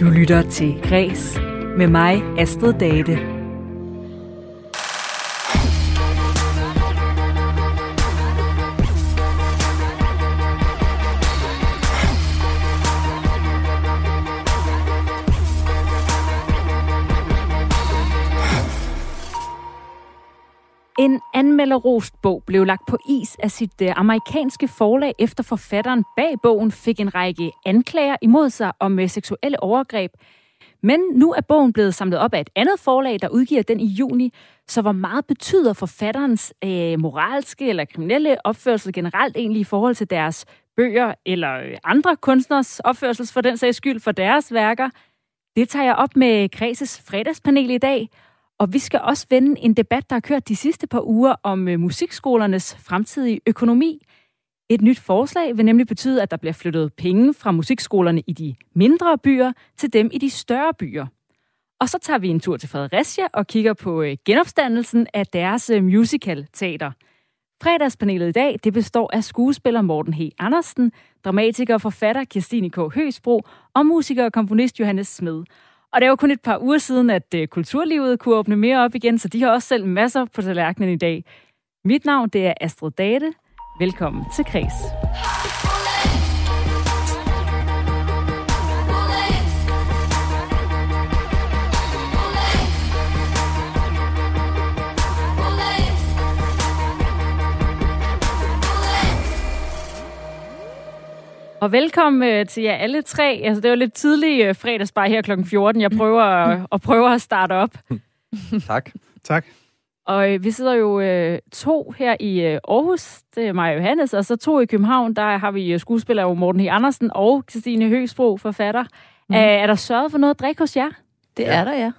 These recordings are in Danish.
Du lytter til Græs med mig, Astrid Date. Anmelderrost bog blev lagt på is af sit øh, amerikanske forlag, efter forfatteren bag bogen fik en række anklager imod sig om øh, seksuelle overgreb. Men nu er bogen blevet samlet op af et andet forlag, der udgiver den i juni. Så hvor meget betyder forfatterens øh, moralske eller kriminelle opførsel generelt egentlig i forhold til deres bøger eller øh, andre kunstners opførsel for den sags skyld for deres værker? Det tager jeg op med Kreses fredagspanel i dag – og vi skal også vende en debat, der har kørt de sidste par uger om øh, musikskolernes fremtidige økonomi. Et nyt forslag vil nemlig betyde, at der bliver flyttet penge fra musikskolerne i de mindre byer til dem i de større byer. Og så tager vi en tur til Fredericia og kigger på øh, genopstandelsen af deres musicalteater. musical-teater. Fredagspanelet i dag det består af skuespiller Morten H. Andersen, dramatiker og forfatter Kirstine K. Høsbro og musiker og komponist Johannes Smed. Og det er jo kun et par uger siden, at øh, kulturlivet kunne åbne mere op igen, så de har også selv masser på tallerkenen i dag. Mit navn det er Astrid Date. Velkommen til Kres. Og velkommen øh, til jer alle tre. Altså, det var lidt tidlig øh, fredagsbar her kl. 14. Jeg prøver at, at prøve at starte op. tak. Tak. Og øh, vi sidder jo øh, to her i øh, Aarhus, det er mig og Johannes, og så to i København, der har vi øh, skuespiller Morten H. Andersen og Christine Høgsbro, forfatter. Mm. Æh, er der sørget for noget at drikke hos jer? Det ja. er der, ja.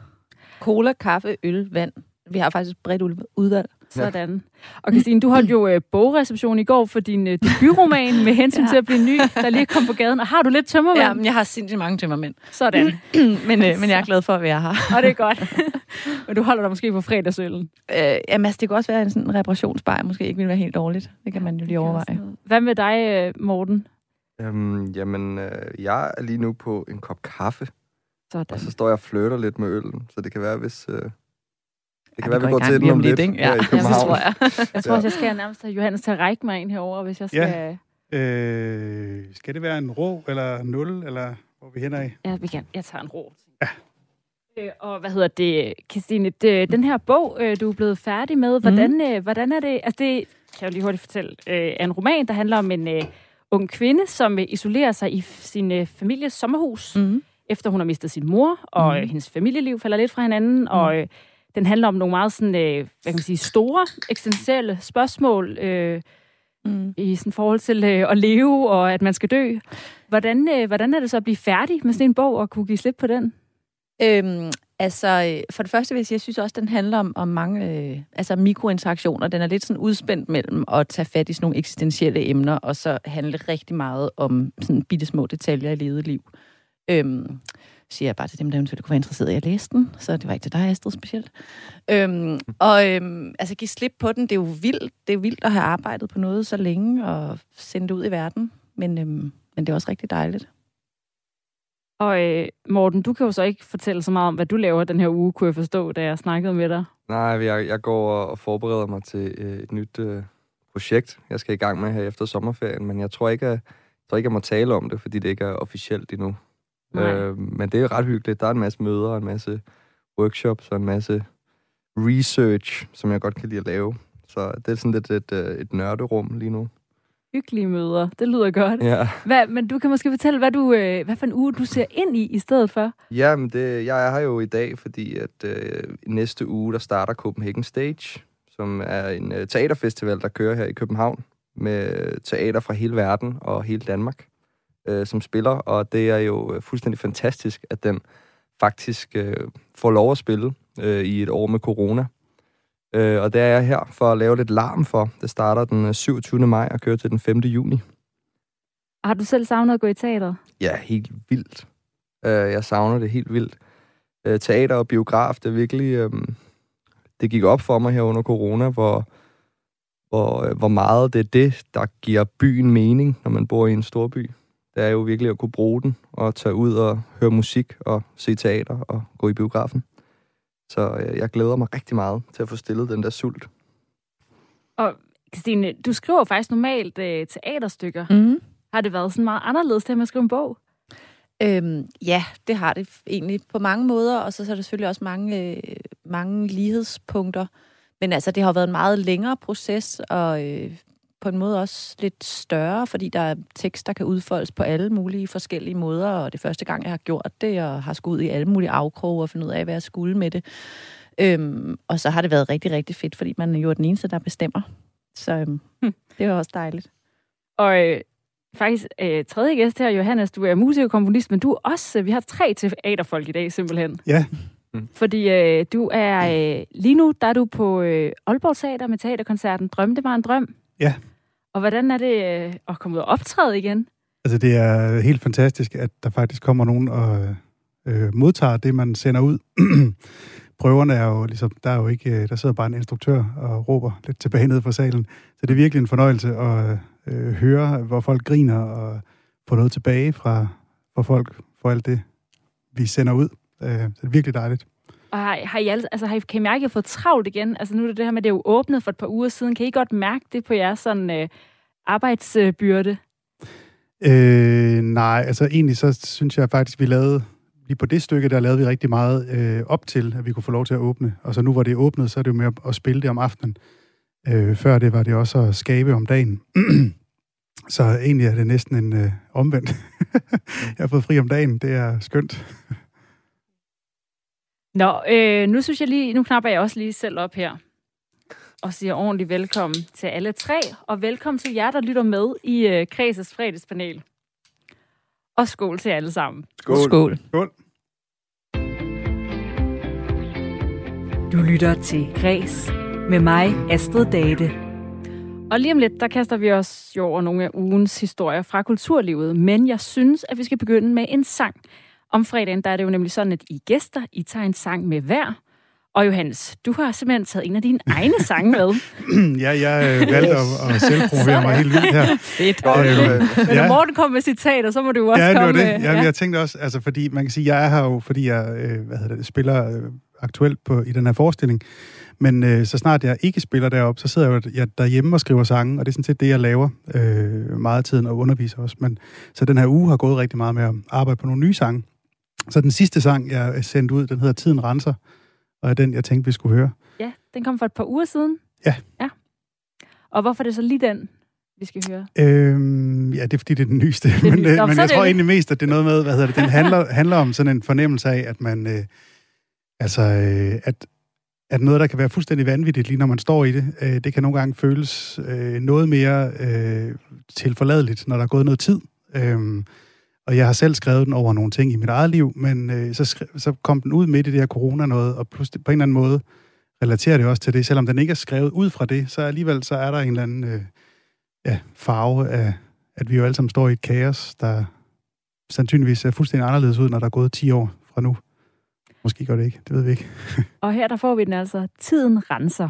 Cola, kaffe, øl, vand. Vi har faktisk bredt udvalg. Sådan. Og Christine, du holdt jo øh, bogreception i går for din øh, debutroman med hensyn ja. til at blive ny, der lige kom på gaden. Og har du lidt tømmermænd? Ja, men jeg har sindssygt mange tømmermænd. Sådan. men, øh, men jeg er glad for at være her. og det er godt. men du holder dig måske på fredagsøllen. Øh, jamen, altså, det kan også være en sådan reparationsbar, måske ikke vil være helt dårligt. Det kan man jo lige overveje. Hvad med dig, øh, Morten? Øhm, jamen, øh, jeg er lige nu på en kop kaffe. Sådan. Og så står jeg og flirter lidt med øllen. Så det kan være, hvis... Øh det kan ja, være, vi går til den om lidt. Ikke? Ja, ja, det tror jeg. jeg tror også, jeg skal nærmest have Johannes til at række mig ind herover, hvis jeg skal... Ja. Øh, skal det være en rå eller nul, eller hvor vi hænder i? Ja, vi kan. Jeg tager en rå. Ja. Øh, og hvad hedder det, Christine? Det, den her bog, øh, du er blevet færdig med, hvordan, mm. øh, hvordan er det... Altså, det kan jeg jo lige hurtigt fortælle. Øh, er en roman, der handler om en øh, ung kvinde, som øh, isolerer sig i sin øh, families sommerhus, mm. efter hun har mistet sin mor, og mm. øh, hendes familieliv falder lidt fra hinanden, mm. og... Øh, den handler om nogle meget sådan, øh, hvad kan man sige, store, eksistentielle spørgsmål øh, mm. i sådan forhold til øh, at leve og at man skal dø. Hvordan, øh, hvordan er det så at blive færdig med sådan en bog og kunne give slip på den? Øhm, altså, for det første vil jeg sige, jeg synes også, den handler om, om mange øh, altså mikrointeraktioner. Den er lidt sådan udspændt mellem at tage fat i sådan nogle eksistentielle emner, og så handle rigtig meget om sådan bitte små detaljer i levet liv. Øhm, siger jeg bare til dem, der eventuelt kunne være interesseret i at læse den. Så det var ikke til dig, Astrid, specielt. Øhm, og øhm, altså, give slip på den, det er jo vildt. Det er vildt at have arbejdet på noget så længe og sende det ud i verden. Men, øhm, men det er også rigtig dejligt. Og øh, Morten, du kan jo så ikke fortælle så meget om, hvad du laver den her uge, kunne jeg forstå, da jeg snakkede med dig. Nej, jeg, jeg går og forbereder mig til øh, et nyt øh, projekt, jeg skal i gang med her efter sommerferien, men jeg tror ikke, at, jeg tror ikke, jeg må tale om det, fordi det ikke er officielt endnu. Øh, men det er ret hyggeligt. Der er en masse møder, en masse workshops og en masse research, som jeg godt kan lide at lave. Så det er sådan lidt et, et, et nørderum lige nu. Hyggelige møder. Det lyder godt. Ja. Hvad, men du kan måske fortælle, hvad, du, øh, hvad for en uge du ser ind i i stedet for? Ja, men det, jeg er her jo i dag, fordi at øh, næste uge, der starter Copenhagen Stage, som er en øh, teaterfestival, der kører her i København med teater fra hele verden og hele Danmark øh, som spiller, og det er jo øh, fuldstændig fantastisk, at den faktisk øh, får lov at spille øh, i et år med corona. Øh, og det er jeg her for at lave lidt larm for. Det starter den 27. Øh, maj og kører til den 5. juni. Har du selv savnet at gå i teater? Ja, helt vildt. Øh, jeg savner det helt vildt. Øh, teater og biograf, det er virkelig... Øh, det gik op for mig her under corona, hvor, hvor, øh, hvor meget det er det, der giver byen mening, når man bor i en stor by det er jo virkelig at kunne bruge den og tage ud og høre musik og se teater og gå i biografen. Så øh, jeg glæder mig rigtig meget til at få stillet den der sult. Og Christine, du skriver faktisk normalt øh, teaterstykker. Mm. Har det været sådan meget anderledes til at skrive en bog? Øhm, ja, det har det egentlig på mange måder, og så, så er der selvfølgelig også mange, øh, mange lighedspunkter. Men altså, det har været en meget længere proces, og øh, på en måde også lidt større, fordi der er tekst, der kan udfoldes på alle mulige forskellige måder, og det er første gang, jeg har gjort det, og har skulle ud i alle mulige afkroge og finde ud af, hvad jeg skulle med det. Øhm, og så har det været rigtig, rigtig fedt, fordi man er jo den eneste, der bestemmer. Så øhm, hm. det var også dejligt. Og øh, faktisk øh, tredje gæst her, Johannes, du er musikerkomponist, men du er også, øh, vi har tre teaterfolk i dag simpelthen. Ja. Mm. Fordi øh, du er, øh, lige nu der er du på øh, Aalborg Teater med teaterkoncerten Drøm, det var en drøm. Ja. Og hvordan er det øh, at komme ud og optræde igen? Altså, det er helt fantastisk, at der faktisk kommer nogen og øh, modtager det, man sender ud. Prøverne er jo ligesom, der er jo ikke, øh, der sidder bare en instruktør og råber lidt tilbage ned fra salen. Så det er virkelig en fornøjelse at øh, høre, hvor folk griner og få noget tilbage fra, fra folk for alt det, vi sender ud. Øh, så det er virkelig dejligt. Og har, har I, altså, har I, kan I mærke, at I har fået travlt igen? Altså nu er det det her med, at det er jo åbnet for et par uger siden. Kan I godt mærke det på jeres sådan, øh, arbejdsbyrde? Øh, nej, altså egentlig så synes jeg faktisk, vi lavede, lige på det stykke, der lavede vi rigtig meget øh, op til, at vi kunne få lov til at åbne. Og så nu hvor det er åbnet, så er det jo mere at spille det om aftenen. Øh, før det var det også at skabe om dagen. så egentlig er det næsten en øh, omvendt. jeg har fået fri om dagen, det er skønt. Nå, øh, nu synes jeg lige, nu knapper jeg også lige selv op her og siger ordentligt velkommen til alle tre, og velkommen til jer, der lytter med i øh, Kreses fredagspanel. Og skål til alle sammen. Skål. Skål. Skål. Du lytter til Græs med mig, Astrid Date. Og lige om lidt, der kaster vi os jo over nogle af ugens historier fra kulturlivet, men jeg synes, at vi skal begynde med en sang. Om fredagen, der er det jo nemlig sådan, at I gæster, I tager en sang med hver. Og Johannes, du har simpelthen taget en af dine egne sange med. ja, jeg øh, valgte at, at selvprovere mig helt vildt her. Fedt. Øh, Men når Morten kommer med citater, så må du også ja, komme det. Ja, ja. jeg tænkte også, altså fordi man kan sige, jeg er her jo, fordi jeg øh, hvad hedder det, spiller øh, aktuelt på, i den her forestilling. Men øh, så snart jeg ikke spiller derop, så sidder jeg jo jeg derhjemme og skriver sange, og det er sådan set det, jeg laver øh, meget af tiden og underviser også. Men, så den her uge har gået rigtig meget med at arbejde på nogle nye sange. Så den sidste sang, jeg sendte ud, den hedder Tiden Renser, og er den, jeg tænkte, vi skulle høre. Ja, den kom for et par uger siden. Ja. Ja. Og hvorfor er det så lige den, vi skal høre? Øhm, ja, det er fordi, det er den nyeste. den men nyeste. øh, Nå, men er jeg det tror jo- egentlig mest, at det er noget med, hvad hedder det, den handler, handler om sådan en fornemmelse af, at man, øh, altså, øh, at, at noget, der kan være fuldstændig vanvittigt, lige når man står i det, øh, det kan nogle gange føles øh, noget mere øh, tilforladeligt, når der er gået noget tid. Øhm, og jeg har selv skrevet den over nogle ting i mit eget liv, men øh, så, skre, så kom den ud midt i det her corona noget, og pludselig på en eller anden måde relaterer det også til det. Selvom den ikke er skrevet ud fra det, så alligevel så er der en eller anden øh, ja, farve af, at vi jo alle sammen står i et kaos, der sandsynligvis ser fuldstændig anderledes ud, når der er gået 10 år fra nu. Måske gør det ikke, det ved vi ikke. Og her der får vi den altså. Tiden renser.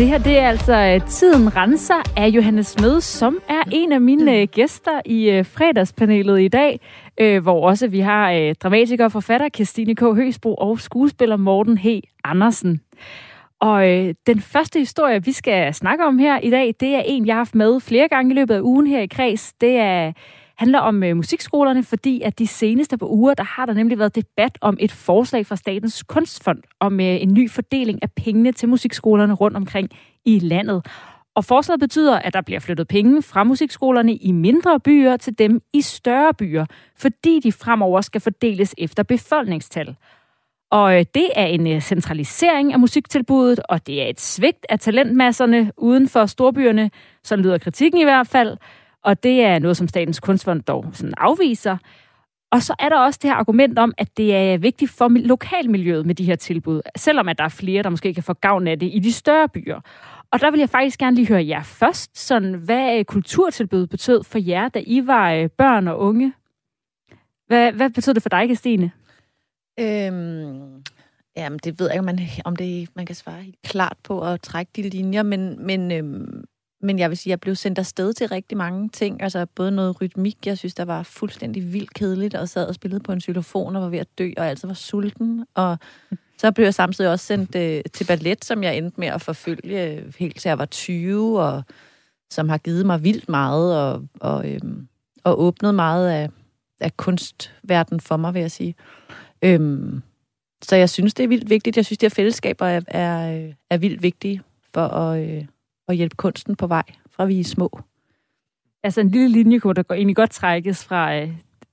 Det her, det er altså øh, Tiden Renser af Johannes Møde, som er en af mine øh, gæster i øh, fredagspanelet i dag, hvor også vi har dramatiker og forfatter Kirstine K. Høsbro og skuespiller Morten H. Andersen. Og den første historie, vi skal snakke om her i dag, det er en, jeg har haft med flere gange i løbet af ugen her i Kreds. Det er handler om øh, musikskolerne, fordi at de seneste par uger, der har der nemlig været debat om et forslag fra Statens Kunstfond om øh, en ny fordeling af pengene til musikskolerne rundt omkring i landet. Og forslaget betyder, at der bliver flyttet penge fra musikskolerne i mindre byer til dem i større byer, fordi de fremover skal fordeles efter befolkningstal. Og øh, det er en øh, centralisering af musiktilbuddet, og det er et svigt af talentmasserne uden for storbyerne, så lyder kritikken i hvert fald. Og det er noget, som Statens Kunstfond dog sådan afviser. Og så er der også det her argument om, at det er vigtigt for lokalmiljøet med de her tilbud, selvom at der er flere, der måske kan få gavn af det i de større byer. Og der vil jeg faktisk gerne lige høre jer først, sådan, hvad øh, kulturtilbud betød for jer, da I var øh, børn og unge? Hvad, hvad betød det for dig, Christine? Øhm, jamen, det ved jeg ikke, om, man, om det, man kan svare helt klart på at trække de linjer, men, men øhm, men jeg vil sige, at jeg blev sendt afsted til rigtig mange ting. Altså både noget rytmik, jeg synes, der var fuldstændig vildt kedeligt, og sad og spillede på en xylofon og var ved at dø, og altså var sulten. Og så blev jeg samtidig også sendt øh, til ballet, som jeg endte med at forfølge øh, helt til jeg var 20, og som har givet mig vildt meget, og, og, øhm, og åbnet meget af, af kunstverdenen for mig, vil jeg sige. Øhm, så jeg synes, det er vildt vigtigt. Jeg synes, de her fællesskaber er, er, øh, er vildt vigtige for at... Øh, at hjælpe kunsten på vej, fra vi er små. Altså en lille linje kunne der egentlig godt trækkes fra øh,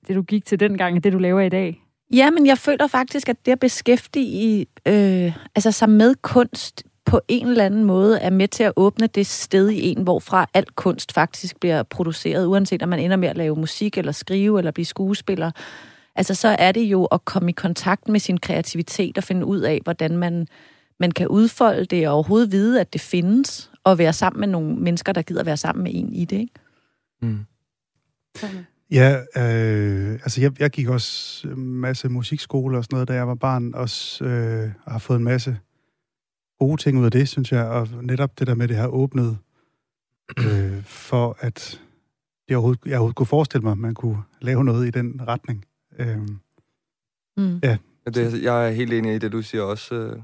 det, du gik til dengang, og det, du laver i dag. Ja, men jeg føler faktisk, at det at beskæftige øh, altså sig med kunst på en eller anden måde er med til at åbne det sted i en, hvorfra al kunst faktisk bliver produceret, uanset om man ender med at lave musik eller skrive eller blive skuespiller. Altså så er det jo at komme i kontakt med sin kreativitet og finde ud af, hvordan man, man kan udfolde det og overhovedet vide, at det findes, at være sammen med nogle mennesker, der gider være sammen med en i det, ikke? Mm. Ja, øh, altså jeg, jeg gik også en masse musikskole og sådan noget, da jeg var barn, også øh, og har fået en masse gode ting ud af det, synes jeg, og netop det der med det her åbnet øh, for, at jeg overhovedet, jeg overhovedet kunne forestille mig, at man kunne lave noget i den retning. Øh, mm. Ja. Det, jeg er helt enig i det, du siger også, øh,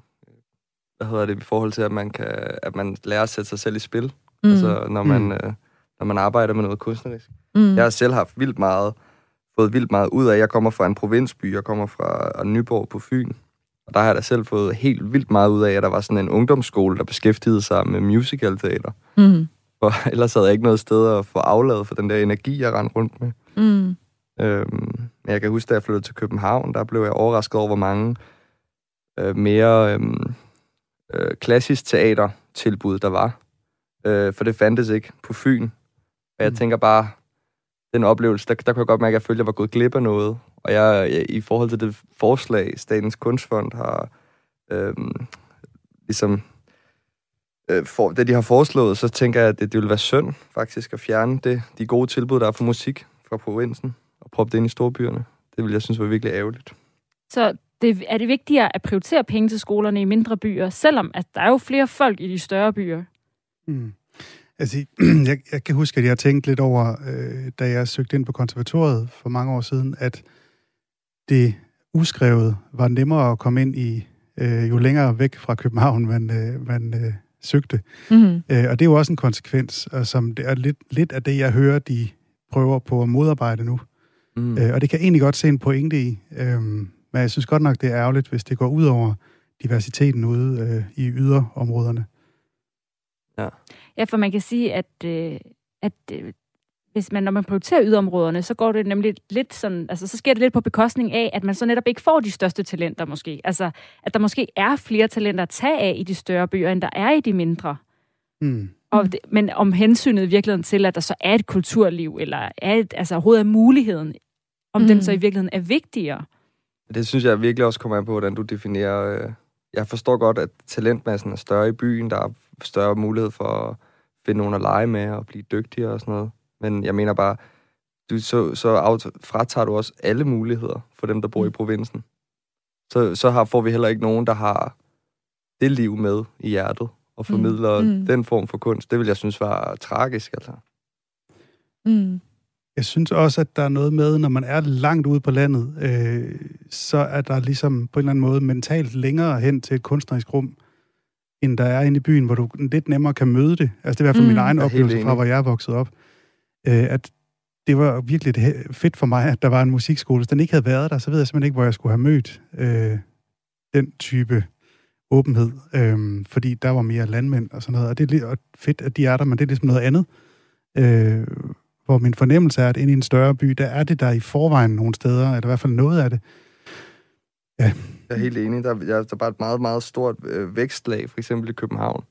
hvad hedder det, i forhold til, at man, kan, at man lærer at sætte sig selv i spil, mm. altså når man, mm. øh, når man arbejder med noget kunstnerisk. Mm. Jeg har selv haft vildt meget, fået vildt meget ud af, jeg kommer fra en provinsby, jeg kommer fra Nyborg på Fyn, og der har jeg da selv fået helt vildt meget ud af, at der var sådan en ungdomsskole, der beskæftigede sig med musicalteater. Mm. For ellers havde jeg ikke noget sted at få afladet for den der energi, jeg rendte rundt med. Mm. Øhm, men jeg kan huske, da jeg flyttede til København, der blev jeg overrasket over, hvor mange øh, mere øhm, øh, klassisk teatertilbud, der var. Øh, for det fandtes ikke på Fyn. Og jeg mm. tænker bare, den oplevelse, der, der kunne jeg godt mærke, at jeg følte, at jeg var gået glip af noget. Og jeg, jeg i forhold til det forslag, Statens Kunstfond har øh, ligesom øh, for, det, de har foreslået, så tænker jeg, at det, det ville være synd faktisk at fjerne det, de gode tilbud, der er for musik fra provinsen og proppe det ind i storbyerne. Det vil jeg synes var virkelig ærgerligt. Så det, er det vigtigere at prioritere penge til skolerne i mindre byer, selvom at der er jo flere folk i de større byer? Mm. Altså, jeg, jeg kan huske, at jeg tænkte lidt over, øh, da jeg søgte ind på konservatoriet for mange år siden, at det uskrevet var nemmere at komme ind i, øh, jo længere væk fra København man, øh, man øh, søgte. Mm-hmm. Øh, og det er jo også en konsekvens, og som det er lidt, lidt af det, jeg hører, de prøver på at modarbejde nu. Mm. Øh, og det kan egentlig godt se en pointe i. Øh, men jeg synes godt nok, det er ærgerligt, hvis det går ud over diversiteten ude øh, i yderområderne. Ja. ja, for man kan sige, at, øh, at øh, hvis man, når man prioriterer yderområderne, så går det nemlig lidt sådan, altså så sker det lidt på bekostning af, at man så netop ikke får de største talenter måske. Altså, at der måske er flere talenter at tage af i de større byer, end der er i de mindre. Mm. Og det, men om hensynet i virkeligheden til, at der så er et kulturliv, eller er et, altså overhovedet er muligheden, om mm. den så i virkeligheden er vigtigere. Det synes jeg virkelig også kommer an på, hvordan du definerer... Øh, jeg forstår godt, at talentmassen er større i byen. Der er større mulighed for at finde nogen at lege med og blive dygtigere og sådan noget. Men jeg mener bare, du, så, så fratager du også alle muligheder for dem, der bor i mm. provinsen. Så, så har, får vi heller ikke nogen, der har det liv med i hjertet. og formidler Mm. mm. Mm. den form for kunst. Det vil jeg synes var tragisk, altså. Mm. Jeg synes også, at der er noget med, når man er langt ude på landet, øh, så er der ligesom på en eller anden måde mentalt længere hen til et kunstnerisk rum, end der er inde i byen, hvor du lidt nemmere kan møde det. Altså det er i hvert fald Mm. min egen oplevelse fra, hvor jeg er vokset op. Øh, at det var virkelig fedt for mig, at der var en musikskole. Hvis den ikke havde været der, så ved jeg simpelthen ikke, hvor jeg skulle have mødt øh, den type åbenhed. Øh, fordi der var mere landmænd og sådan noget. Og det er fedt, at de er der, men det er ligesom noget andet. Øh, hvor min fornemmelse er, at inde i en større by, der er det der i forvejen nogle steder, eller i hvert fald noget af det. Jeg er helt enig. Der, jeg, der er bare et meget, meget stort øh, vækstlag, for eksempel i København.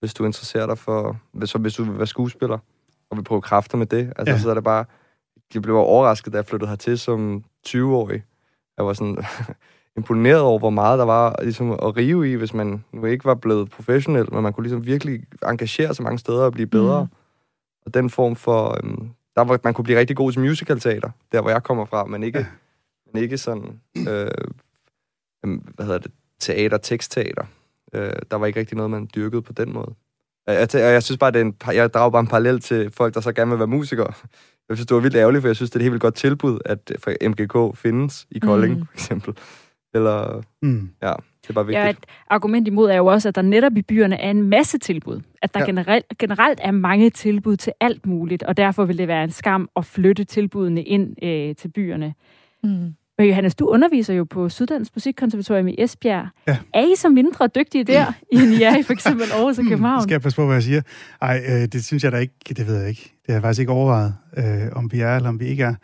Hvis du interesserer dig for... Hvis, så hvis du vil være skuespiller, og vil prøve kræfter med det, altså, Ja. ja. så er det bare... Jeg blev overrasket, da jeg flyttede hertil som 20-årig. Jeg var sådan imponeret over, hvor meget der var ligesom, at rive i, hvis man nu ikke var blevet professionel, men man kunne ligesom virkelig engagere sig mange steder og blive bedre. Mm. Og den form for... Øhm, der var, man kunne blive rigtig god til musicalteater, der hvor jeg kommer fra, men ikke, Ja. men ikke sådan... Øh, øhm, hvad hedder det? Teater, tekstteater. Øh, der var ikke rigtig noget, man dyrkede på den måde. Og Jeg, jeg, jeg synes bare, det er en, jeg drager bare en parallel til folk, der så gerne vil være musikere. Jeg synes, det var vildt ærgerligt, for jeg synes, det er et helt vildt godt tilbud, at for MGK findes i Kolding, mm. for eksempel. Eller, Mm. ja, det er bare vigtigt. Ja, et argument imod er jo også, at der netop i byerne er en masse tilbud. At der ja. Generelt, generelt er mange tilbud til alt muligt, og derfor vil det være en skam at flytte tilbudene ind øh, til byerne. Mm. Men Johannes, du underviser jo på Syddansk Musikkonservatorium i Esbjerg. Ja. Er I så mindre dygtige der, end I er i for eksempel Aarhus og København? Skal jeg passe på, hvad jeg siger? Ej, øh, det synes jeg da ikke, det ved jeg ikke. Det har jeg faktisk ikke overvejet, øh, om vi er eller om vi ikke er.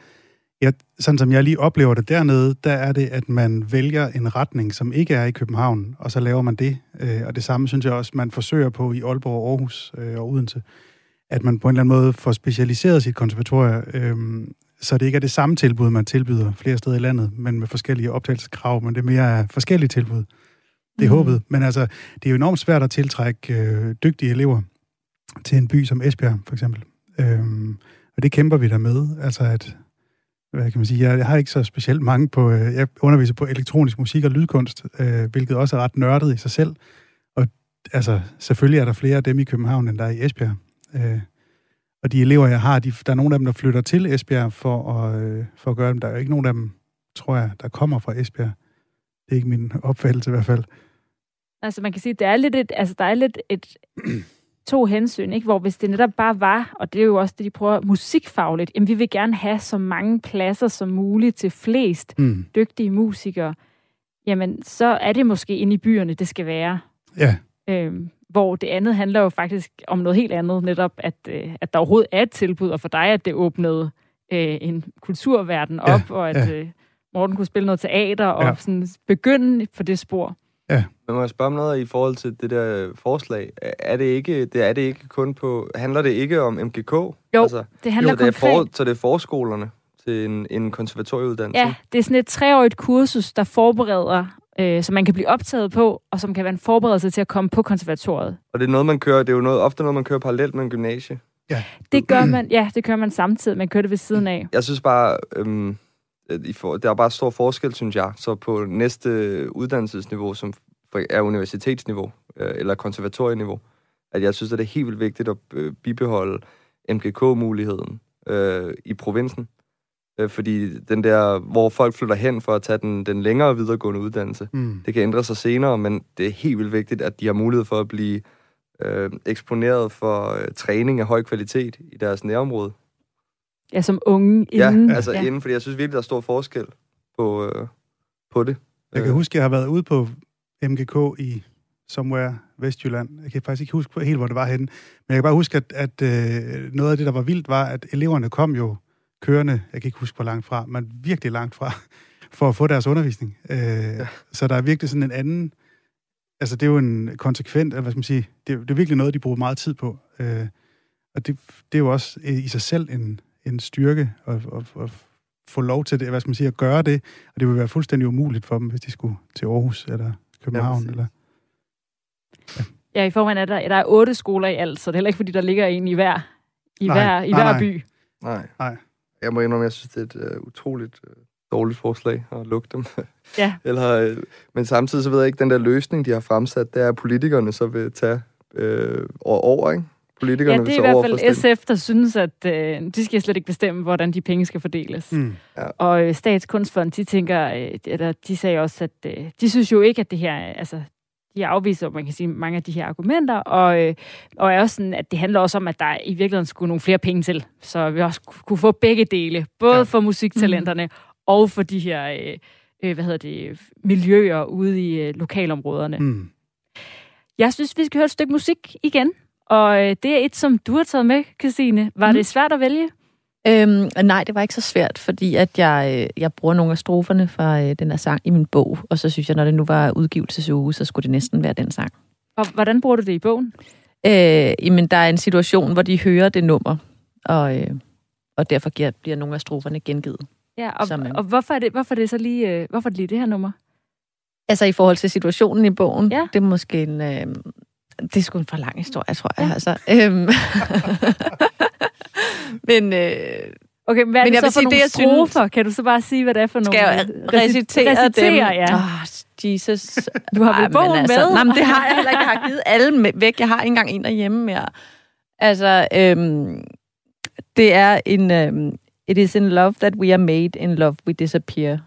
Jeg, sådan som jeg lige oplever det dernede, der er det, at man vælger en retning, som ikke er i København, og så laver man det. Øh, og det samme synes jeg også, man forsøger på i Aalborg, Aarhus øh, og Odense. At man på en eller anden måde får specialiseret sit konservatorium, øh, så det ikke er det samme tilbud, man tilbyder flere steder i landet, men med forskellige optagelseskrav, men det mere er forskellige tilbud. Det er Mhm. håbet. Men altså, det er jo enormt svært at tiltrække øh, dygtige elever til en by som Esbjerg, for eksempel. Øhm, og det kæmper vi der med. Altså at, hvad kan man sige, jeg, har ikke så specielt mange på, øh, jeg underviser på elektronisk musik og lydkunst, øh, hvilket også er ret nørdet i sig selv. Og altså, selvfølgelig er der flere af dem i København, end der er i Esbjerg. Øh, og de elever, jeg har, de, der er nogle af dem, der flytter til Esbjerg for at, øh, for at gøre dem. Der er jo ikke nogen af dem, tror jeg, der kommer fra Esbjerg. Det er ikke min opfattelse i hvert fald. Altså man kan sige, det er lidt et, altså der er lidt et to hensyn, ikke? hvor hvis det netop bare var, og det er jo også det, de prøver musikfagligt, jamen vi vil gerne have så mange pladser som muligt til flest Mm. dygtige musikere, jamen så er det måske inde i byerne, det skal være. Ja, Øhm, hvor det andet handler jo faktisk om noget helt andet, netop at, øh, at der overhovedet er et tilbud, og for dig, at det åbnede øh, en kulturverden Ja, op, og at ja. øh, Morten kunne spille noget teater, og Ja. sådan begynde på det spor. Men må jeg spørge om noget i forhold til det der forslag? Er det ikke, det er det ikke kun på... Handler det ikke om MGK? Jo, altså, det handler jo, det er konkret... for, så det er forskolerne til en, en konservatorieuddannelse? Ja, det er sådan et treårigt kursus, der forbereder, øh, som man kan blive optaget på, og som kan være en forberedelse til at komme på konservatoriet. Og det er noget, man kører... Det er jo noget, ofte noget, man kører parallelt med en gymnasie. Det gør man, ja, det gør man samtidig, man kører det ved siden af. Jeg synes bare... Øhm, I får, der er bare stor forskel, synes jeg. Så på næste uddannelsesniveau, som for- er universitetsniveau, øh, eller konservatorieniveau, at jeg synes, at det er helt vildt vigtigt at øh, bibeholde MGK-muligheden øh, i provinsen. Øh, fordi den der, hvor folk flytter hen for at tage den, den længere videregående uddannelse, mm. det kan ændre sig senere, men det er helt vildt vigtigt, at de har mulighed for at blive øh, eksponeret for øh, træning af høj kvalitet i deres nærområde. Ja, som unge Ja, inden. altså ja. inden, fordi jeg synes virkelig, der er stor forskel på, øh, på det. Jeg kan huske, at jeg har været ude på MGK i Somewhere Vestjylland. Jeg kan faktisk ikke huske helt, hvor det var henne. Men jeg kan bare huske, at, at øh, noget af det, der var vildt, var, at eleverne kom jo kørende, jeg kan ikke huske, hvor langt fra, men virkelig langt fra, for at få deres undervisning. Øh, ja. Så der er virkelig sådan en anden... Altså, det er jo en konsekvent, eller hvad skal man sige, det, er- det er virkelig noget, de bruger meget tid på. Øh, og det, det er jo også i sig selv en, en styrke at, at, at få lov til det, hvad skal man sige, at gøre det. Og det vil være fuldstændig umuligt for dem, hvis de skulle til Aarhus eller København. præcis. eller Ja, i forvejen er der, der er otte skoler i alt, så det er heller ikke, fordi der ligger en i hver, i Nej, hver, i nej, hver nej. by. Nej. Nej. Jeg må indrømme, jeg synes, det er et uh, utroligt uh, dårligt forslag at lukke dem. Ja. Eller, uh, men samtidig så ved jeg ikke, den der løsning, de har fremsat, det er, at politikerne så vil tage øh, over, ikke? Politikerne Ja, det er i hvert fald SF, der synes, at øh, de skal slet ikke bestemme, hvordan de penge skal fordeles. Mm. Og øh, Statskunstfond, de tænker, øh, eller de sagde også, at øh, de synes jo ikke, at det her, er- altså, de afviser, man kan sige, mange af de her argumenter, og, øh, og er også sådan, at det handler også om, at der i virkeligheden skulle nogle flere penge til, så vi også ku- kunne få begge dele, både Ja. ja. for musiktalenterne mm. og for de her, øh, øh, hvad hedder det, miljøer ude i øh, lokalområderne. Mm. Jeg synes, vi skal høre et stykke musik igen, og øh, det er et, som du har taget med, Christine. Var Mm. det svært at vælge? Øhm, nej, det var ikke så svært, fordi at jeg, øh, jeg bruger nogle af stroferne fra øh, den her sang i min bog, og så synes jeg, når det nu var udgivelsеsuge, så skulle det næsten være den sang. Og hvordan bruger du det i bogen? Øh, jamen, der er en situation, hvor de hører det nummer, og, øh, og derfor giver, bliver nogle af stroferne gengivet. Ja, og, Som, øh, og hvorfor, er det, hvorfor er det så lige, øh, hvorfor er det lige det her nummer? Altså i forhold til situationen i bogen, Ja. det er måske en... Øh, det er sgu en for lang historie, tror jeg. Ja. Altså. Øhm, men øh, Okay, men hvad er Men det jeg så for sige, nogle det, jeg synes- strofer? Kan du så bare sige, hvad det er for skal nogle? jeg Reci- recitere, recitere dem? ja. Oh, Jesus. Du har vel bogen altså, med? Nej, men det har jeg heller ikke. Jeg har givet alle væk. Jeg har ikke engang en derhjemme mere. Altså, øhm, det er en... Øhm, It is in love that we are made, in love we disappear.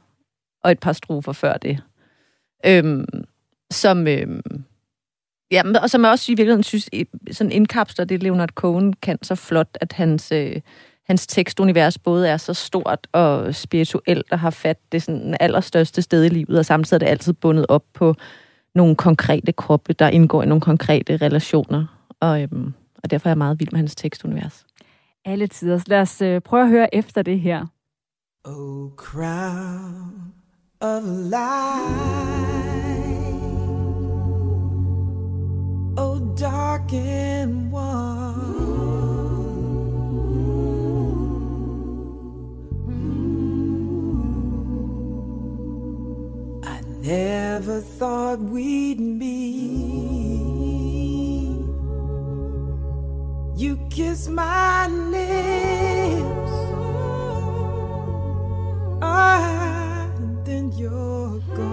Og et par strofer før det. Øhm, som... Øhm, ja, og som jeg også i virkeligheden synes, sådan indkapsler det, Leonard Cohen kan så flot, at hans, øh, hans tekstunivers både er så stort og spirituelt og har fat det sådan allerstørste sted i livet, og samtidig er det altid bundet op på nogle konkrete kroppe, der indgår i nogle konkrete relationer. Og, øhm, og derfor er jeg meget vild med hans tekstunivers. Alle tider. Lad os øh, prøve at høre efter det her. Oh, crown of light. Dark and warm. I never thought we'd meet. You kiss my lips. Ah, then you're gone.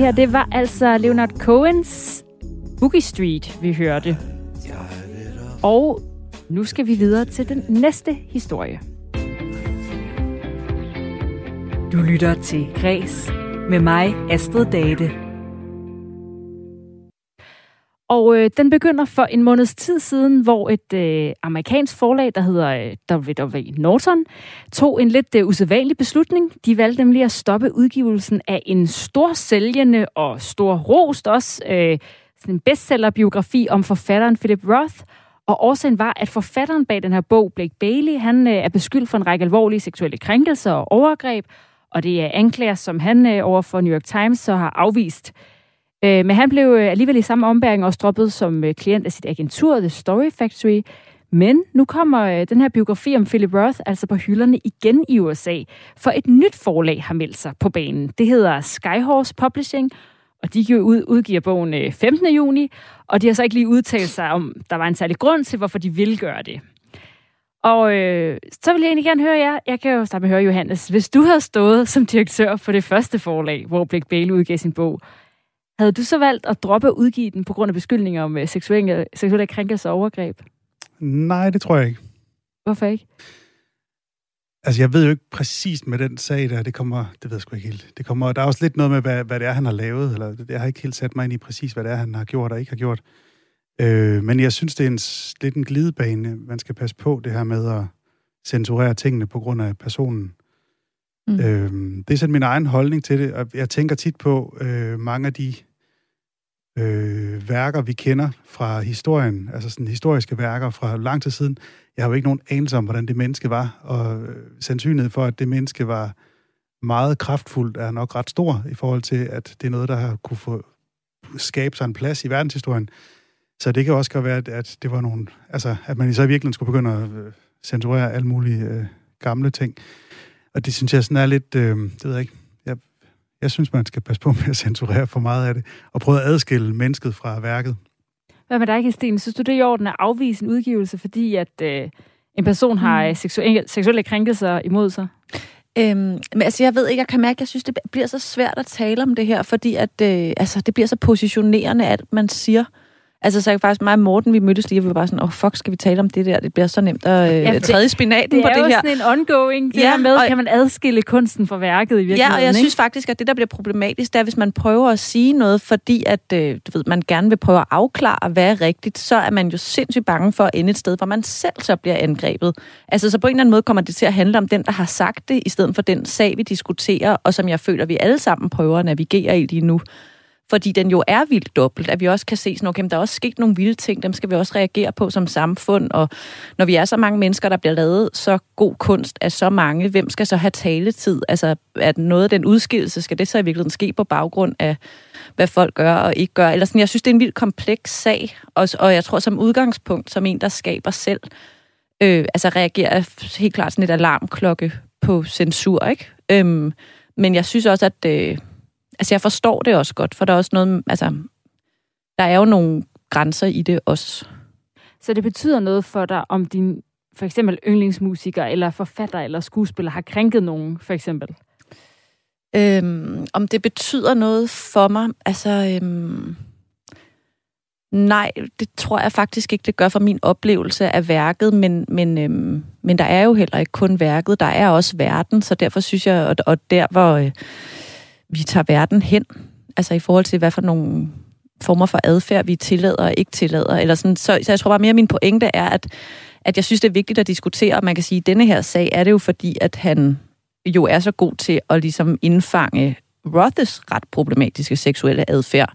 Her, det var altså Leonard Cohens Boogie Street, vi hørte. Og nu skal vi videre til den næste historie. Du lytter til Græs med mig, Astrid Date. Og øh, den begynder for en måneds tid siden, hvor et øh, amerikansk forlag, der hedder øh, W.W. Norton, tog en lidt øh, usædvanlig beslutning. De valgte nemlig at stoppe udgivelsen af en stor sælgende og stor rost også, øh, sådan en bestsellerbiografi om forfatteren Philip Roth. Og årsagen var, at forfatteren bag den her bog, Blake Bailey, han øh, er beskyldt for en række alvorlige seksuelle krænkelser og overgreb, og det er anklager, som han øh, over for New York Times så har afvist. Øh, men han blev øh, alligevel i samme ombæring også droppet som øh, klient af sit agentur, The Story Factory. Men nu kommer øh, den her biografi om Philip Roth altså på hylderne igen i USA, for et nyt forlag har meldt sig på banen. Det hedder Skyhorse Publishing, og de ud, udgiver bogen øh, 15. juni, og de har så ikke lige udtalt sig om, der var en særlig grund til, hvorfor de vil gøre det. Og øh, så vil jeg egentlig gerne høre jer. Jeg kan jo starte med at høre, Johannes. Hvis du havde stået som direktør for det første forlag, hvor Blake Bale udgav sin bog, havde du så valgt at droppe at udgive den på grund af beskyldninger om øh, seksuelle, seksuelle krænkelser og overgreb? Nej, det tror jeg ikke. Hvorfor ikke? Altså, jeg ved jo ikke præcist med den sag der, det kommer, det ved jeg sgu ikke helt. Det kommer, der er også lidt noget med, hvad, hvad det er, han har lavet, eller jeg har ikke helt sat mig ind i præcis, hvad det er, han har gjort og ikke har gjort. Øh, men jeg synes, det er en, lidt en glidebane, man skal passe på, det her med at censurere tingene på grund af personen. Mm. Øh, det er sådan min egen holdning til det, og jeg tænker tit på øh, mange af de øh, værker, vi kender fra historien, altså sådan historiske værker fra lang tid siden. Jeg har jo ikke nogen anelse om, hvordan det menneske var, og sandsynligheden for, at det menneske var meget kraftfuldt, er nok ret stor i forhold til, at det er noget, der har kunne få skabe sig en plads i verdenshistorien. Så det kan også godt være, at, at det var nogle, altså, at man så i virkeligheden skulle begynde at øh, censurere alle mulige øh, gamle ting. Og det synes jeg sådan er lidt, øh, det ved jeg ikke, jeg, synes, man skal passe på med at censurere for meget af det, og prøve at adskille mennesket fra værket. Hvad med dig, Christine? Synes du, det er i orden at afvise en udgivelse, fordi at øh, en person har øh, seksuelle, seksuelle krænkelser imod sig? Øhm, men altså, jeg ved ikke, jeg kan mærke, at jeg synes, det bliver så svært at tale om det her, fordi at, øh, altså, det bliver så positionerende, at man siger. Altså, så er jeg faktisk mig og Morten, vi mødtes lige, og vi var bare sådan, åh, oh, fuck, skal vi tale om det der? Det bliver så nemt at øh, Ja, det- træde i spinaten Det på er det jo her. sådan en ongoing, det Ja, her med, og- kan man adskille kunsten fra værket i virkeligheden, Ja, og jeg ikke? synes faktisk, at det, der bliver problematisk, det er, hvis man prøver at sige noget, fordi at, øh, du ved, man gerne vil prøve at afklare, hvad er rigtigt, så er man jo sindssygt bange for at ende et sted, hvor man selv så bliver angrebet. Altså, så på en eller anden måde kommer det til at handle om den, der har sagt det, i stedet for den sag, vi diskuterer, og som jeg føler, vi alle sammen prøver at navigere i lige nu fordi den jo er vildt dobbelt, at vi også kan se sådan, okay, der er også sket nogle vilde ting, dem skal vi også reagere på som samfund, og når vi er så mange mennesker, der bliver lavet så god kunst af så mange, hvem skal så have taletid? Altså, at noget af den udskillelse, skal det så i virkeligheden ske på baggrund af, hvad folk gør og ikke gør? Eller sådan, jeg synes, det er en vildt kompleks sag, og, og jeg tror som udgangspunkt, som en, der skaber selv, øh, altså reagerer helt klart sådan et alarmklokke på censur, ikke? Øhm, men jeg synes også, at... Øh, altså, jeg forstår det også godt, for der er også noget... Altså, der er jo nogle grænser i det også. Så det betyder noget for dig, om din for eksempel yndlingsmusiker, eller forfatter, eller skuespiller har krænket nogen, for eksempel? Øhm, om det betyder noget for mig? Altså, øhm, nej, det tror jeg faktisk ikke, det gør for min oplevelse af værket, men, men, øhm, men der er jo heller ikke kun værket, der er også verden, så derfor synes jeg, og, og der hvor øh, vi tager verden hen, altså i forhold til, hvad for nogle former for adfærd, vi tillader og ikke tillader, eller sådan, så, så jeg tror bare mere, at min pointe er, at, at jeg synes, det er vigtigt at diskutere, og man kan sige, at denne her sag er det jo fordi, at han jo er så god til at ligesom indfange Rothes ret problematiske seksuelle adfærd.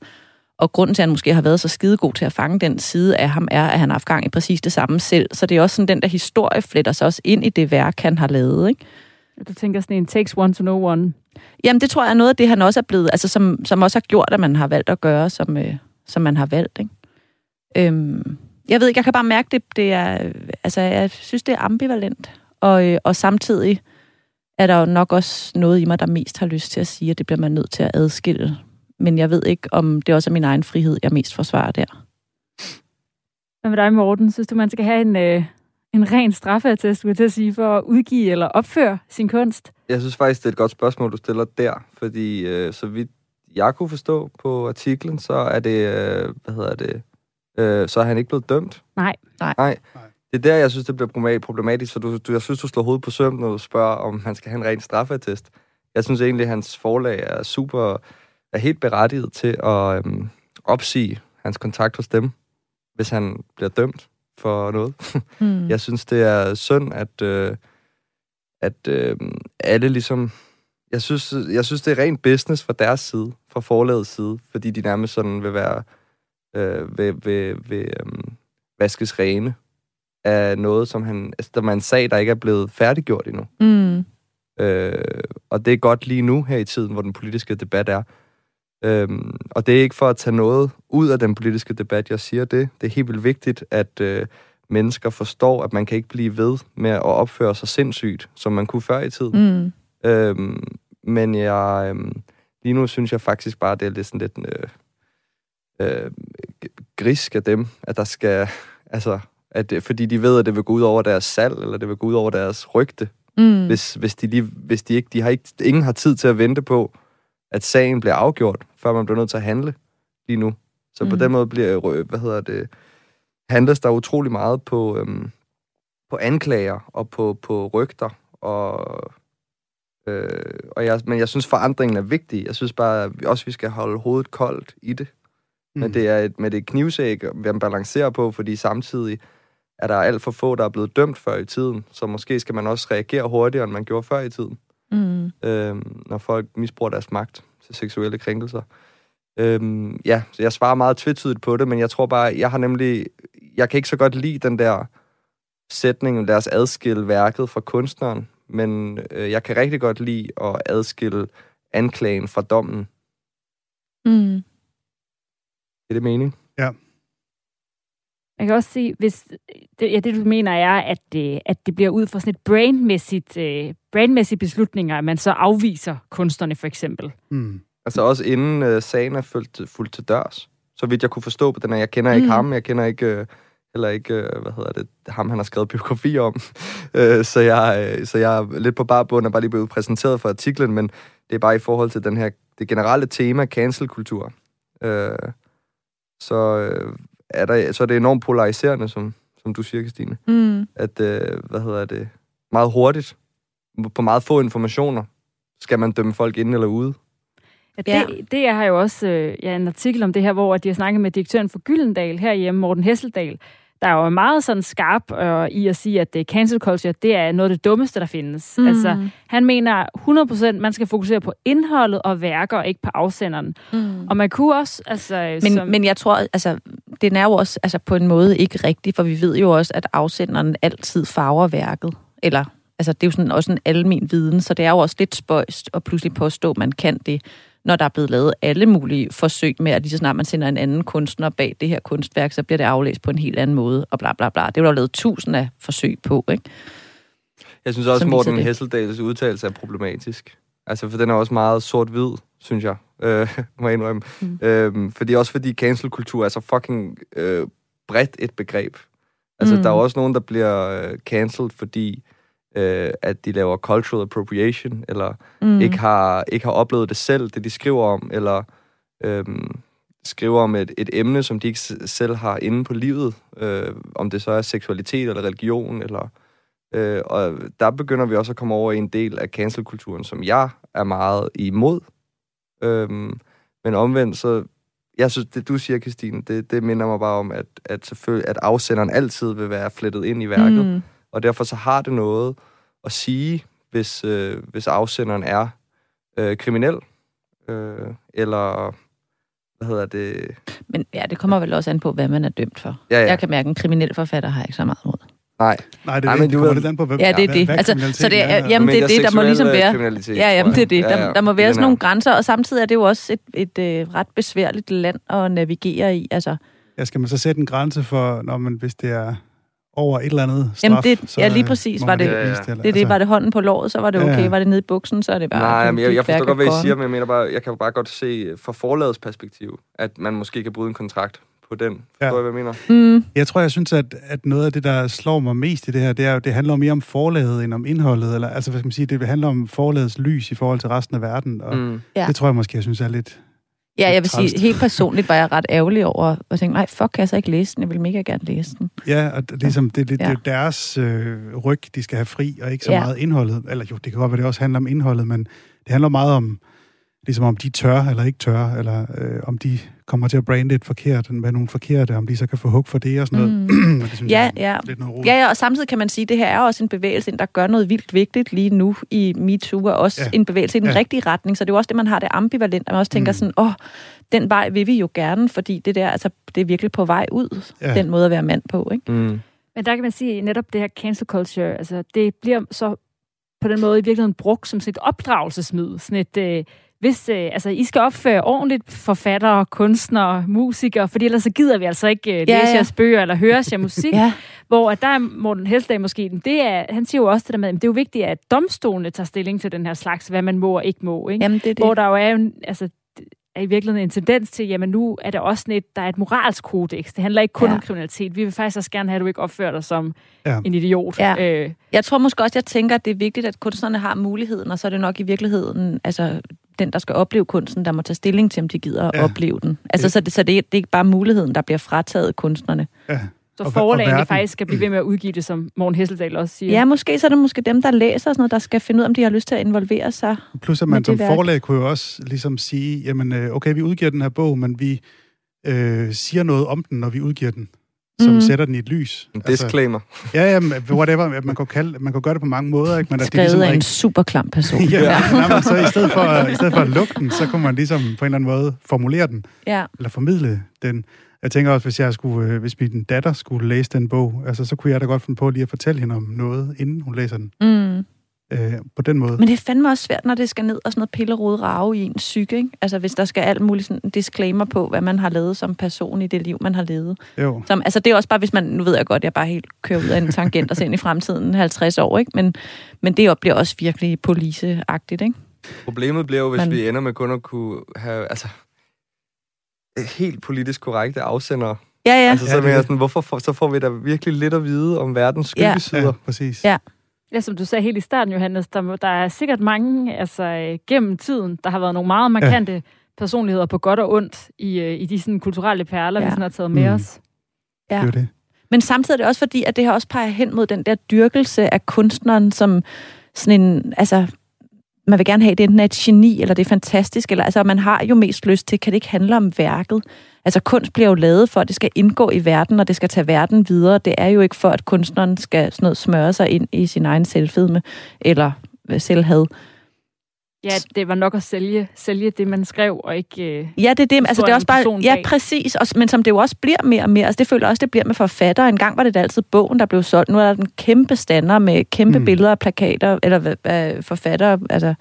Og grunden til, at han måske har været så skide god til at fange den side af ham, er, at han har haft gang i præcis det samme selv. Så det er også sådan, den der historie fletter sig også ind i det værk, han har lavet. Ikke? Du tænker sådan en takes one to know one. Jamen, det tror jeg er noget af det, han også er blevet, altså som, som også har gjort, at man har valgt at gøre, som, øh, som man har valgt. Ikke? Øhm, jeg ved ikke, jeg kan bare mærke, det, det er, altså jeg synes, det er ambivalent. Og, øh, og samtidig er der jo nok også noget i mig, der mest har lyst til at sige, at det bliver man nødt til at adskille. Men jeg ved ikke, om det også er min egen frihed, jeg mest forsvarer der. Hvad med dig, Morten? Synes du, man skal have en, øh, en ren straffeattest, du til at sige, for at udgive eller opføre sin kunst? Jeg synes faktisk, det er et godt spørgsmål, du stiller der, fordi øh, så vidt jeg kunne forstå på artiklen, så er det, øh, hvad hedder det, øh, så er han ikke blevet dømt. Nej. Nej. Nej. Det er der, jeg synes, det bliver problematisk, for du, du, jeg synes, du slår hovedet på søm, når du spørger, om han skal have en ren straffeattest. Jeg synes egentlig, at hans forlag er super, er helt berettiget til at øhm, opsige hans kontakt hos dem, hvis han bliver dømt for noget. Mm. Jeg synes, det er synd, at, øh, at øh, alle ligesom... Jeg synes, jeg synes, det er rent business fra deres side, fra forlagets side, fordi de nærmest sådan vil være... Øh, vil, vil, vil øh, vaskes rene af noget, som han... Altså, der er en sag, der ikke er blevet færdiggjort endnu. Mm. Øh, og det er godt lige nu her i tiden, hvor den politiske debat er. Øhm, og det er ikke for at tage noget ud af den politiske debat, jeg siger det. Det er helt vildt vigtigt, at øh, mennesker forstår, at man kan ikke blive ved med at opføre sig sindssygt, som man kunne før i tiden. Mm. Øhm, men jeg, øhm, lige nu synes jeg faktisk bare, det er lidt sådan lidt øh, øh, grisk af dem, at der skal, altså, at, det- fordi de ved, at det vil gå ud over deres salg, eller det vil gå ud over deres rygte, Mm. hvis, hvis de lige, hvis de ikke, de har ikke, ingen har tid til at vente på, at sagen bliver afgjort, før man bliver nødt til at handle lige nu. Så mm. på Mm. den måde bliver, rø- hvad hedder det, handles der utrolig meget på, øhm, på anklager og på, på rygter. Og, øh, og jeg, men jeg synes, forandringen er vigtig. Jeg synes bare, at vi også, vi skal holde hovedet koldt i det. Mm. Men det er et, med det knivsæg, man balancerer på, fordi samtidig er der alt for få, der er blevet dømt før i tiden. Så måske skal man også reagere hurtigere, end man gjorde før i tiden Mm. øhm, når folk misbruger deres magt til seksuelle krænkelser. Øhm, ja, så jeg svarer meget tvetydigt på det, men jeg tror bare, jeg har nemlig, jeg kan ikke så godt lide den der sætning, lad os adskille værket fra kunstneren, men øh, jeg kan rigtig godt lide at adskille anklagen fra dommen. Mm. Er det mening? Jeg kan også sige, hvis det, ja, det du mener er, at det, at det bliver ud fra sådan et brandmæssigt, øh, brandmæssige beslutninger, at man så afviser kunstnerne for eksempel. Mm. Altså også inden øh, sagen er fuldt, fuldt til dørs. Så vidt jeg kunne forstå på den her, jeg kender ikke Mm. ham, jeg kender ikke, øh, heller ikke, øh, hvad hedder det, ham han har skrevet biografi om. øh, så, jeg, øh, så jeg er lidt på bare bund og bare lige blevet præsenteret for artiklen, men det er bare i forhold til den her, det generelle tema, cancel-kultur. Øh, så, øh, er der, så er det enormt polariserende, som, som du siger, Christine. Mm. At, øh, hvad hedder det, meget hurtigt, på meget få informationer, skal man dømme folk ind eller ude. Ja, det, det er har jo også øh, ja, en artikel om det her, hvor de har snakket med direktøren for Gyldendal herhjemme, Morten Hesseldal, der er jo meget sådan skarp øh, i at sige, at det cancel culture, det er noget af det dummeste, der findes. Mm. Altså, han mener 100% man skal fokusere på indholdet og værker, og ikke på afsenderen. Mm. Og man kunne også, altså... Men, som, men jeg tror, altså, den er jo også altså, på en måde ikke rigtig, for vi ved jo også, at afsenderen altid farver værket. Eller, altså, det er jo sådan også en almen viden, så det er jo også lidt spøjst at pludselig påstå, at man kan det, når der er blevet lavet alle mulige forsøg med, at lige så snart man sender en anden kunstner bag det her kunstværk, så bliver det aflæst på en helt anden måde, og bla bla bla. Det er jo lavet tusind af forsøg på, ikke? Jeg synes også, Morten. Hesseldals udtalelse er problematisk. Altså, for den er også meget sort-hvid, synes jeg, øh, må jeg indrømme. Mm. Øhm, fordi også fordi cancel-kultur er så fucking øh, bredt et begreb. Altså, Mm. der er også nogen, der bliver øh, cancelled, fordi øh, at de laver cultural appropriation, eller Mm. ikke, har, ikke har oplevet det selv, det de skriver om, eller øhm, skriver om et, et emne, som de ikke selv har inde på livet, øh, om det så er seksualitet eller religion, eller øh, og der begynder vi også at komme over i en del af cancelkulturen, som jeg er meget imod. Øhm, men omvendt, så jeg synes, det du siger, Christine, det, det minder mig bare om, at, at selvfølgelig, at afsenderen altid vil være flettet ind i værket, Mm. Og derfor så har det noget at sige, hvis, øh, hvis afsenderen er øh, kriminel, øh, eller hvad hedder det? Men ja, det kommer vel også an på, hvad man er dømt for. Ja, ja. Jeg kan mærke, at en kriminel forfatter har ikke så meget imod. Nej, Nej, det, Nej, er men det. kommer ved- lidt an på, hvad, Ja, det er det. hvad Altså, så det er- jamen, det er det, der må ligesom øh, være- kriminalitet, Ja, jamen det er det. Der, der må være sådan nogle grænser, og samtidig er det jo også et, et, et ret besværligt land at navigere i. Altså, Ja, skal man så sætte en grænse for, når man, hvis det er over et eller andet straf, Jamen, det- så ja, lige præcis var det- ikke Ja, ja. det er det, var det hånden på låret, så var det Ja, okay. ja. Var det nede i buksen, så er det bare... Nej, men jeg, jeg forstår godt, hvad I siger, men jeg mener bare, jeg kan jo bare godt se fra forlagets perspektiv, at man måske kan bryde en kontrakt på den. Ja. Forstår I, hvad jeg mener? Mm, Jeg tror, jeg synes, at, at noget af det, der slår mig mest i det her, det er det handler mere om forlaget end om indholdet. Eller, altså, hvad skal man sige, det handler om forlagets lys i forhold til resten af verden. Og mm. Ja. det tror jeg måske, jeg synes er lidt... ja, jeg vil sige, helt personligt var jeg ret ærgerlig over, og tænkte, nej, fuck, kan jeg så ikke læse den? Jeg vil mega gerne læse den. Ja, og ligesom, det, det, det er Ja. deres øh, ryg, de skal have fri, og ikke så Ja. meget indholdet. Eller jo, det kan godt være, det også handler om indholdet, men det handler meget om, ligesom om de tør eller ikke tør, eller øh, om de kommer til at brande et forkert, med nogle forkerte, om de så kan få hug for det og sådan noget. Mm. og det synes Ja, jeg ja. lidt noget rod. Ja, ja, og samtidig kan man sige, at det her er også en bevægelse, der gør noget vildt vigtigt lige nu i MeToo, og også Ja. en bevægelse i den Ja. rigtige retning. Så det er jo også det, man har det ambivalent, at man også tænker Mm. sådan, åh, den vej vil vi jo gerne, fordi det der, altså, det er virkelig på vej ud, ja. den måde at være mand på, ikke? Mm. Men der kan man sige, at netop det her cancel culture, altså det bliver så på den måde i virkeligheden brugt som sådan et opdragelsesmiddel. Sådan et, øh, hvis, øh, altså, I skal opføre ordentligt forfattere, kunstnere, musikere, fordi ellers så gider vi altså ikke øh, læse Ja, ja. jeres bøger eller høre jeres musik. Ja, Hvor at der er Morten Helsdag måske, det er, han siger jo også det der med, at det er jo vigtigt, at domstolene tager stilling til den her slags, hvad man må og ikke må. Ikke? jamen det er det. Hvor der jo er, jo, altså, er i virkeligheden en tendens til, jamen nu er der også sådan et, der er et moralsk kodex. Det handler ikke kun Ja. om kriminalitet. Vi vil faktisk også gerne have, at du ikke opfører dig som ja. en idiot. Ja. Øh, Jeg tror måske også, jeg tænker, at det er vigtigt, at kunstnerne har muligheden, og så er det nok i virkeligheden, altså den, der skal opleve kunsten, der må tage stilling til, om de gider at Ja. ja. opleve den. Altså, Det- så, det, så det, er, det er ikke bare muligheden, der bliver frataget kunstnerne. Ja. så Og- og forlagene verden. faktisk skal blive ved med at udgive det, som Morten Hesseldal også siger. Ja, måske så er det måske dem, der læser og sådan noget, der skal finde ud af, om de har lyst til at involvere sig. Plus at man som værk. forlag kunne jo også ligesom sige, jamen øh, okay, vi udgiver den her bog, men vi øh, siger noget om den, når vi udgiver den, som Mhm. sætter den i et lys. En disclaimer. ja, ja, men whatever. Man kan, kalde, man kan gøre det på mange måder, ikke? Men at det Skrevet ligesom af en ikke- super klam person. ja, ja. Nej, men så i stedet, for, i stedet for at lukke den, så kunne man ligesom på en eller anden måde formulere den, ja. eller formidle den. Jeg tænker også, hvis, jeg skulle, øh, hvis min datter skulle læse den bog, altså, så kunne jeg da godt finde på lige at fortælle hende om noget, inden hun læser den. Mm. Øh, på den måde. Men det er fandme også svært, når det skal ned og sådan noget pillerod rave i en psyke, ikke? Altså hvis der skal alt muligt sådan en disclaimer på, hvad man har lavet som person i det liv, man har levet. Jo. Som, altså det er også bare, hvis man, nu ved jeg godt, jeg bare helt kører ud af en tangent og ser ind i fremtiden 50 år, ikke? Men, men det bliver også virkelig policeagtigt, ikke? Problemet bliver jo, hvis Men- vi ender med kun at kunne have, altså, helt politisk korrekte afsendere. Ja, ja. Altså, så, Ja, ja, det jeg sådan, hvorfor får, så får vi da virkelig lidt at vide om verdens Ja. skyggesider. Ja, præcis. Ja. Ja, som du sagde helt i starten, Johannes, der, der er sikkert mange altså, øh, gennem tiden, der har været nogle meget markante ja. personligheder på godt og ondt i, øh, i de sådan, kulturelle perler, ja. Ja. vi sådan har taget med Mm. os. Det er det. Men samtidig er det også fordi, at det her også peger hen mod den der dyrkelse af kunstneren som sådan en, altså, man vil gerne have, at det enten er et geni, eller det er fantastisk, eller altså, man har jo mest lyst til, kan det ikke handle om værket? Altså, kunst bliver jo lavet for, at det skal indgå i verden, og det skal tage verden videre. Det er jo ikke for, at kunstneren skal sådan noget smøre sig ind i sin egen selvfedme, eller øh, selvhad. Ja, det var nok at sælge, sælge det, man skrev, og ikke... Øh, Ja, det er det. Altså, det er også bare, ja, præcis. Og, men som det jo også bliver mere og mere. Altså, det føler jeg også, det bliver med forfattere. En gang var det da altid bogen, der blev solgt. Nu er der den kæmpe stander med kæmpe Mm. mm. billeder og plakater, eller hvad, forfattere, altså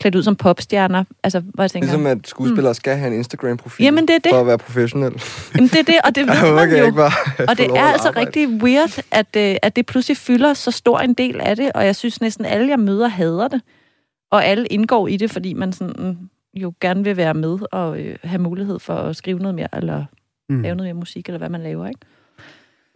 klædt ud som popstjerner. Altså, hvor jeg tænker, Ligesom at skuespillere skal have en Instagram-profil Jamen, det er det. for at være professionel. jamen, det er det, og det ved man jo. ikke bare Og det er altså arbejde? rigtig weird, at, øh, at det pludselig fylder så stor en del af det, og jeg synes næsten alle, jeg møder, hader det. Og alle indgår i det, fordi man sådan, mm, jo gerne vil være med og øh, have mulighed for at skrive noget mere, eller Mm. lave noget mere musik, eller hvad man laver, ikke?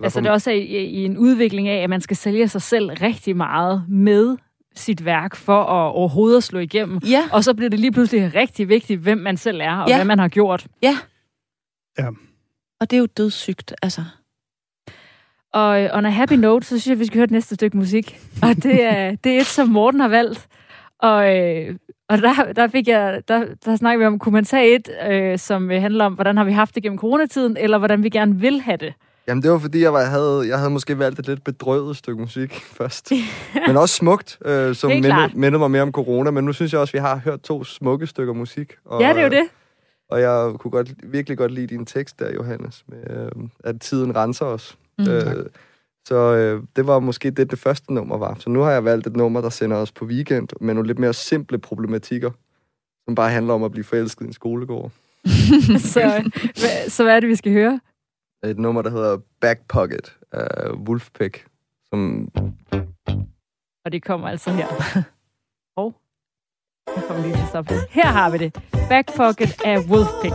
Altså det er også i, i en udvikling af, at man skal sælge sig selv rigtig meget med sit værk for at overhovedet at slå igennem. Ja, Og så bliver det lige pludselig rigtig vigtigt, hvem man selv er, og Ja. hvad man har gjort. ja. Ja. Og det er jo dødssygt, altså. Og og on a happy note, så synes jeg, vi skal høre det næste stykke musik. Og det er, det er et, som Morten har valgt. Og, øh, og der, der, fik jeg, der, der snakker vi om, kunne man tage et, øh, som øh, handler om, hvordan har vi haft det gennem coronatiden, eller hvordan vi gerne vil have det. Jamen, det var fordi, jeg, var, jeg, havde, jeg havde måske valgt et lidt bedrøvet stykke musik først. men også smukt, øh, som mindede, mindede mig mere om corona. Men nu synes jeg også, vi har hørt to smukke stykker musik. Og, Ja, det er jo det. Og jeg kunne godt, virkelig godt lide din tekst der, Johannes, med, øh, at tiden renser os. Mm. Øh, så øh, det var måske det, det første nummer var. Så nu har jeg valgt et nummer, der sender os på weekend med nogle lidt mere simple problematikker, som bare handler om at blive forelsket i en skolegård. så, hva- så hvad er det, vi skal høre? Et nummer, der hedder Back Pocket af Wolfpack, som Og det kommer altså her. Og jeg kommer lige til at stoppe det. Her har vi det. Back Pocket af Wolfpick.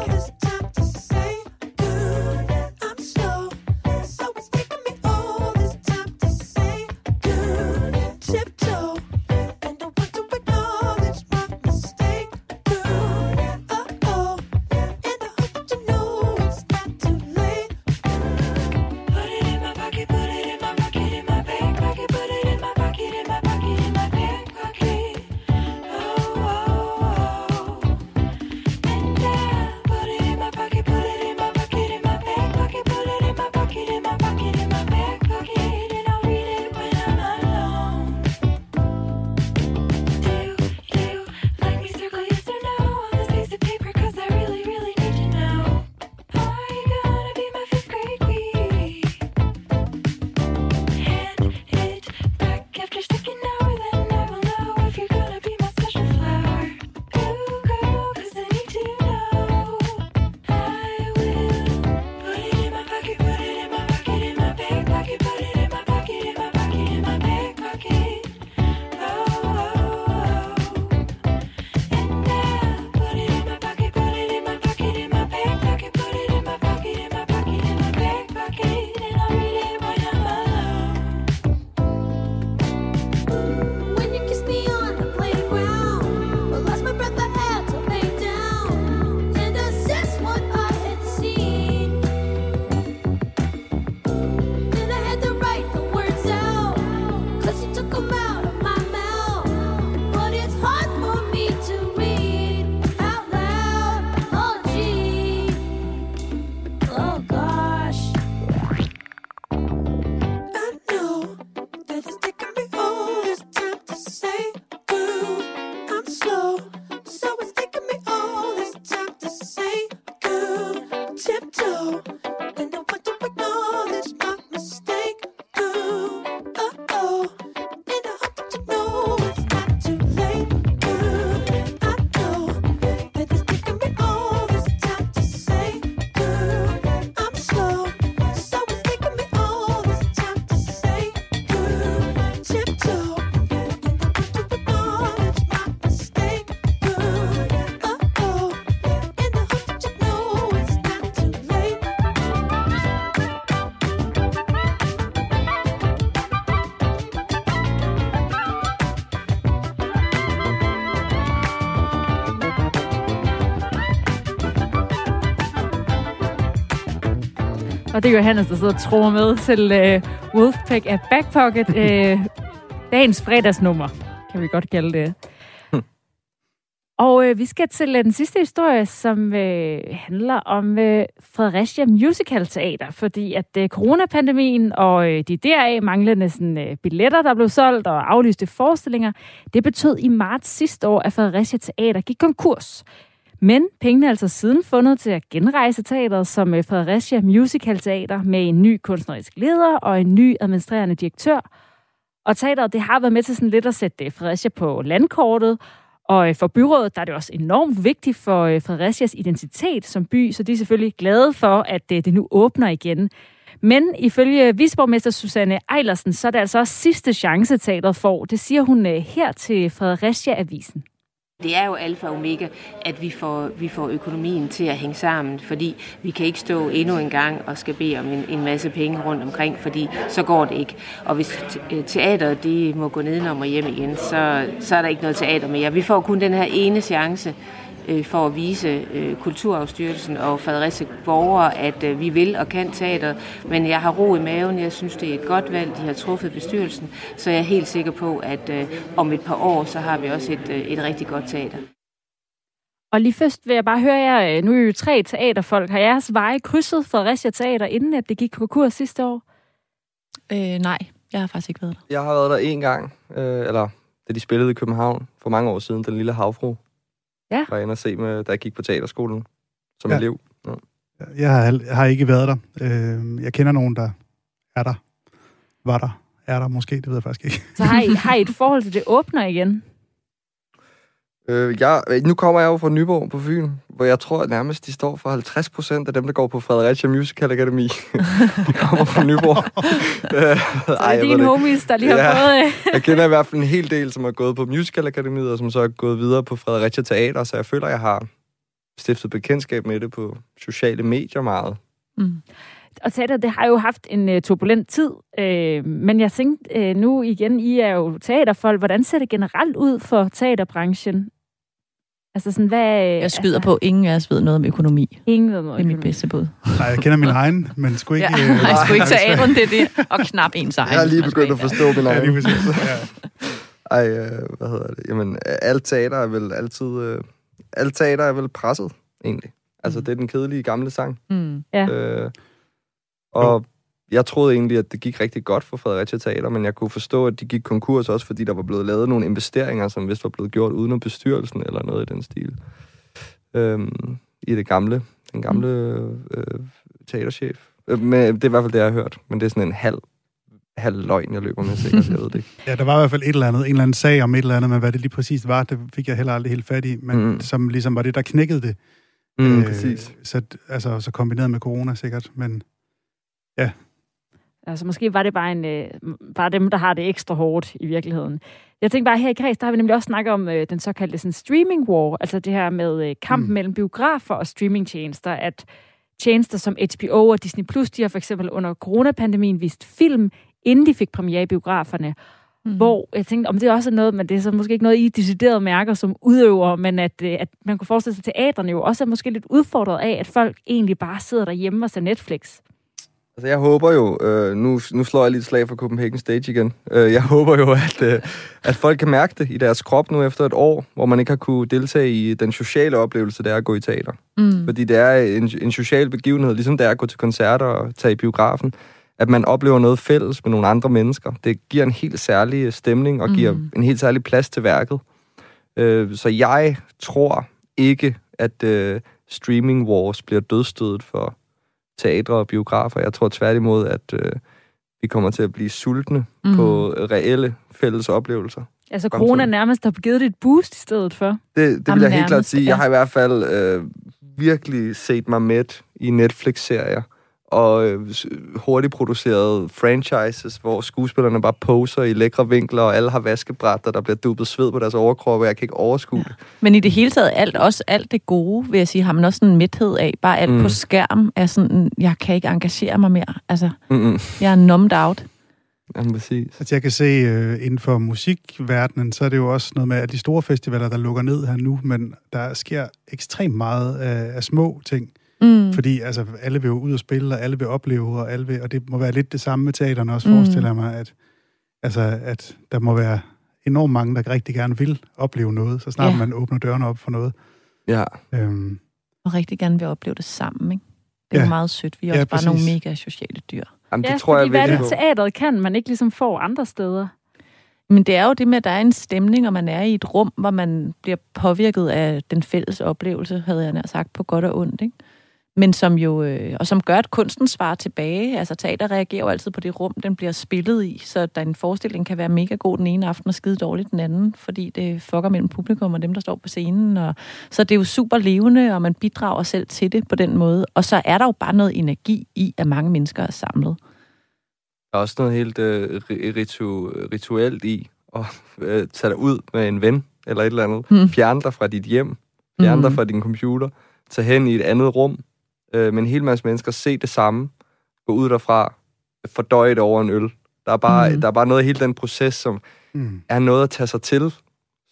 Og det er Johannes, der sidder og tror med til øh, Wolfpack af Backpocket. Øh, dagens fredagsnummer, kan vi godt kalde det. Og øh, vi skal til øh, den sidste historie, som øh, handler om øh, Fredericia Musical Teater, fordi at øh, coronapandemien og øh, de deraf manglende sådan, øh, billetter, der blev solgt og aflyste forestillinger, det betød i marts sidste år, at Fredericia Teater gik konkurs. Men pengene er altså siden fundet til at genrejse teateret som øh, Fredericia Musical Teater med en ny kunstnerisk leder og en ny administrerende direktør. Og teateret det har været med til sådan lidt at sætte øh, Fredericia på landkortet, og øh, for byrådet der er det også enormt vigtigt for Fredericias identitet som by, så de er selvfølgelig glade for, at det nu åbner igen. Men ifølge visborgmester Susanne Eilersen, så er det altså også sidste chance, teateret får. Det siger hun her til Fredericia-avisen. Det er jo alfa og omega, at vi får, vi får økonomien til at hænge sammen, fordi vi kan ikke stå endnu en gang og skal bede om en, en masse penge rundt omkring, fordi så går det ikke. Og hvis øh, teateret det må gå nedenom og hjem igen, så, så er der ikke noget teater mere. Vi får kun den her ene chance øh, for at vise øh, Kulturarvsstyrelsen og Fredericia borgere, at øh, vi vil og kan teater. Men jeg har ro i maven. Jeg synes, det er et godt valg, de har truffet bestyrelsen. Så jeg er helt sikker på, at øh, om et par år, så har vi også et, øh, et rigtig godt teater. Og lige først vil jeg bare høre jer, øh, nu er I jo tre teaterfolk. Har jeres veje krydset Fredericia Teater, inden at det gik konkurs sidste år? Øh, nej, jeg har faktisk ikke været der. Jeg har været der en gang, øh, eller da de spillede i København for mange år siden, Den Lille Havfru. Ja. Var jeg inde og se, med, da jeg gik på teaterskolen som Ja. ja. elev. Jeg har, jeg har ikke været der. Øh, jeg kender nogen, der er der. Var der. Er der måske, det ved jeg faktisk ikke. Så har I, har I et forhold til, det åbner igen? Øh, jeg, øh, nu kommer jeg jo fra Nyborg på Fyn, hvor jeg tror at nærmest, de står for 50 procent af dem, der går på Fredericia Musical Academy. de kommer fra Nyborg. Øh, Så ej, er det ved dine homies, der lige har Ja. fået... Øh, Jeg kender i hvert fald en hel del, som har gået på Musical Akademiet, og som så er gået videre på Fredericia Teater, så jeg føler, jeg har stiftet bekendtskab med det på sociale medier meget. Mm. og teater, det har jo haft en uh, turbulent tid, øh, men jeg tænkte øh, nu igen, I er jo teaterfolk. Hvordan ser det generelt ud for teaterbranchen? Altså sådan, hvad... Jeg skyder på, ingen af os ved noget om økonomi. Ingen ved noget Det er mit bedste bud. Nej, jeg kender min egen, men sgu ikke... Ja. øh, Nej, sgu ikke teateren, det er det. Og knap ens egen. Jeg har lige begyndt at forstå min Ja, lige egen. præcis. Ja. Ej, øh, hvad hedder det? Jamen, øh, alt teater er vel altid... Øh, alt teater er vel presset, egentlig. Altså, det er den kedelige gamle sang. Mm. Ja. Øh, og jeg troede egentlig, at det gik rigtig godt for Fredericia Teater, men jeg kunne forstå, at de gik konkurs også, fordi der var blevet lavet nogle investeringer, som vist var blevet gjort uden om bestyrelsen eller noget i den stil. Øhm, I det gamle, den gamle øh, teaterchef. Øh, Men det er i hvert fald det, jeg har hørt. Men det er sådan en halv, halv løgn, jeg løber med sikkert. Jeg ved det ikke. Ja, der var i hvert fald et eller andet, en eller anden sag om et eller andet, men hvad det lige præcis var, det fik jeg heller aldrig helt fat i, men Mm. som ligesom var det, der knækkede det. Mm, præcis. Så, altså, så kombineret med corona sikkert, men Altså måske var det bare, en, øh, bare dem, der har det ekstra hårdt i virkeligheden. Jeg tænkte bare, her i Kreds, der har vi nemlig også snakket om øh, den såkaldte sådan, streaming war, altså det her med øh, kampen mm. Mellem biografer og streamingtjenester, at tjenester som HBO og Disney+, Plus, de har for eksempel under coronapandemien vist film, inden de fik premiere i biograferne, mm. hvor jeg tænkte, om det også er noget, men det er så måske ikke noget, I deciderede mærker som udøver, men at, øh, at man kunne forestille sig, at teaterne jo også er måske lidt udfordret af, at folk egentlig bare sidder derhjemme og ser Netflix. Altså, jeg håber jo, øh, nu, nu slår jeg lige et slag for Copenhagen Stage igen. Øh, jeg håber jo, at, øh, at folk kan mærke det i deres krop nu efter et år, hvor man ikke har kunne deltage i den sociale oplevelse, det er at gå i teater. Mm. Fordi det er en, en social begivenhed, ligesom det er at gå til koncerter og tage i biografen. At man oplever noget fælles med nogle andre mennesker. Det giver en helt særlig stemning og giver Mm. en helt særlig plads til værket. Øh, så jeg tror ikke, at øh, streaming wars bliver dødstødet for teatre og biografer. Jeg tror tværtimod, at øh, vi kommer til at blive sultne mm. På reelle fælles oplevelser. Altså Fremtiden. corona nærmest har givet det et boost i stedet for. Det, det vil Jamen, jeg helt klart nærmest, sige. ja. Jeg har i hvert fald øh, virkelig set mig med i Netflix-serier og øh, hurtigt producerede franchises, hvor skuespillerne bare poser i lækre vinkler, og alle har vaskebræt, og der bliver dubbet sved på deres overkrop, og jeg kan ikke overskue det. Men i det hele taget, alt, også alt det gode, vil jeg sige, har man også sådan en midthed af. Bare alt Mm. på skærm er sådan, jeg kan ikke engagere mig mere. Altså, Mm-mm. jeg er numbed out. Jamen, præcis. Altså, jeg kan se øh, inden for musikverdenen, så er det jo også noget med, at de store festivaler, der lukker ned her nu, men der sker ekstremt meget af, af små ting. Mm. Fordi altså, alle vil jo ud og spille, og alle vil opleve, og, alle vil, og det må være lidt det samme med teaterne også, Mm. forestiller jeg mig, at, altså, at der må være enormt mange, der rigtig gerne vil opleve noget, så snart Ja. ja. man åbner dørene op for noget. Ja. Øhm, Og rigtig gerne vil opleve det sammen, ikke? Det er Ja. jo meget sødt. Vi er Ja, også bare nogle præcis. mega sociale dyr. Jamen, Ja, det tror jeg fordi hvad er virkelig det teateret kan, man ikke ligesom får andre steder? Men det er jo det med, at der er en stemning, og man er i et rum, hvor man bliver påvirket af den fælles oplevelse, havde jeg nær sagt, på godt og ondt. Ikke? Men som jo, øh, og som gør, at kunsten svarer tilbage. Altså teater reagerer jo altid på det rum, den bliver spillet i, så der en forestilling kan være mega god den ene aften og skide dårligt den anden, fordi det fucker mellem publikum og dem, der står på scenen. Og, så det er jo super levende, og man bidrager selv til det på den måde. Og så er der jo bare noget energi i, at mange mennesker er samlet. Der er også noget helt øh, ri- ritu, rituelt i at øh, tage dig ud med en ven eller et eller andet. Hmm. Fjerne dig fra dit hjem. Fjerne Mhm. dig fra din computer. Tage hen i et andet rum øh, med en hel masse mennesker. Se det samme. Gå ud derfra. Fordøje det over en øl. Der er bare, Mhm. der er bare noget i hele den proces, som mm. er noget at tage sig til.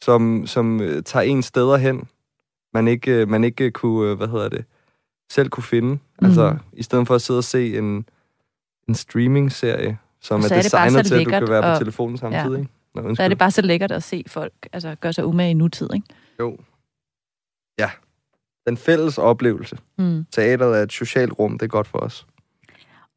Som, som øh, tager en steder hen, man ikke, øh, man ikke kunne, øh, hvad hedder det, selv kunne finde. Mhm. Altså, i stedet for at sidde og se en, en streaming-serie, som Og er så er det bare så designet til, at du kan være på og- telefonen samtidig. Ja. ikke? Nå, Så er det bare så lækkert at se folk altså, gøre sig umage i nutid. Ikke? Jo. Ja. Den fælles oplevelse. Mm. Teateret er et socialt rum, det er godt for os.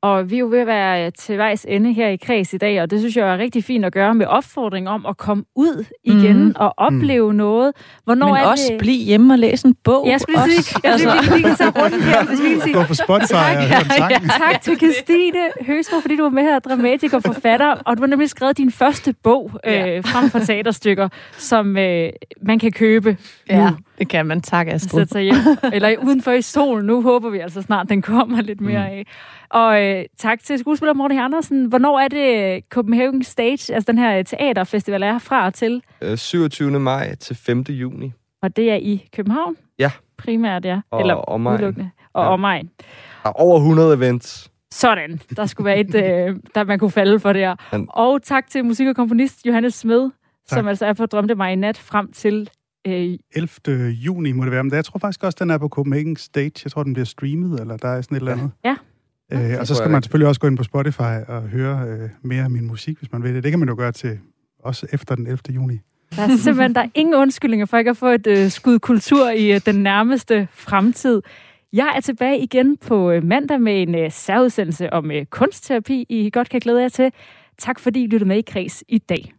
Og vi er jo ved at være til vejs ende her i kreds i dag, og det synes jeg er rigtig fint at gøre med opfordring om at komme ud igen Mhm. og opleve noget. Hvornår Men er også det... blive hjemme og læse en bog. Ja, jeg skulle lige sige, også. jeg skulle lige, lige kan tage runden her, hvis vi kan sige Gå på Spotify og høre en sang. tak til Christine Høsbo, fordi du var med her, dramatiker og forfatter, og du har nemlig skrevet din første bog Ja. øh, frem for teaterstykker, som øh, man kan købe Ja, nu. det kan man. Tak, Astrid. Sætte sig hjem. Eller udenfor i solen. Nu håber vi altså snart, den kommer lidt mere Mm. af. Og øh, tak til skuespiller Morten Andersen. Hvornår er det Copenhagen Stage, altså den her teaterfestival, er fra og til? Øh, 27. maj til 5. juni. Og det er i København? Ja. Primært, ja. Og Eller omegn. udelukkende. Og Ja. omegn. Der er over 100 events. Sådan. Der skulle være et, øh, der man kunne falde for der. Men- Og tak til musik- og komponist Johannes Smed, Tak. som altså er på Drømte mig i nat frem til... Øh, 11. juni må det være, men jeg tror faktisk også, den er på Copenhagen Stage. Jeg tror, den bliver streamet, eller der er sådan et eller andet. Ja. Øh, og så skal man selvfølgelig også gå ind på Spotify og høre øh, mere af min musik, hvis man vil det. Det kan man jo gøre til også efter den 11. juni. Der er simpelthen der er ingen undskyldninger for ikke at få et øh, skud kultur i øh, den nærmeste fremtid. Jeg er tilbage igen på øh, mandag med en øh, særudsendelse om øh, kunstterapi, I godt kan glæde jer til. Tak fordi I lyttede med i Kreds i dag.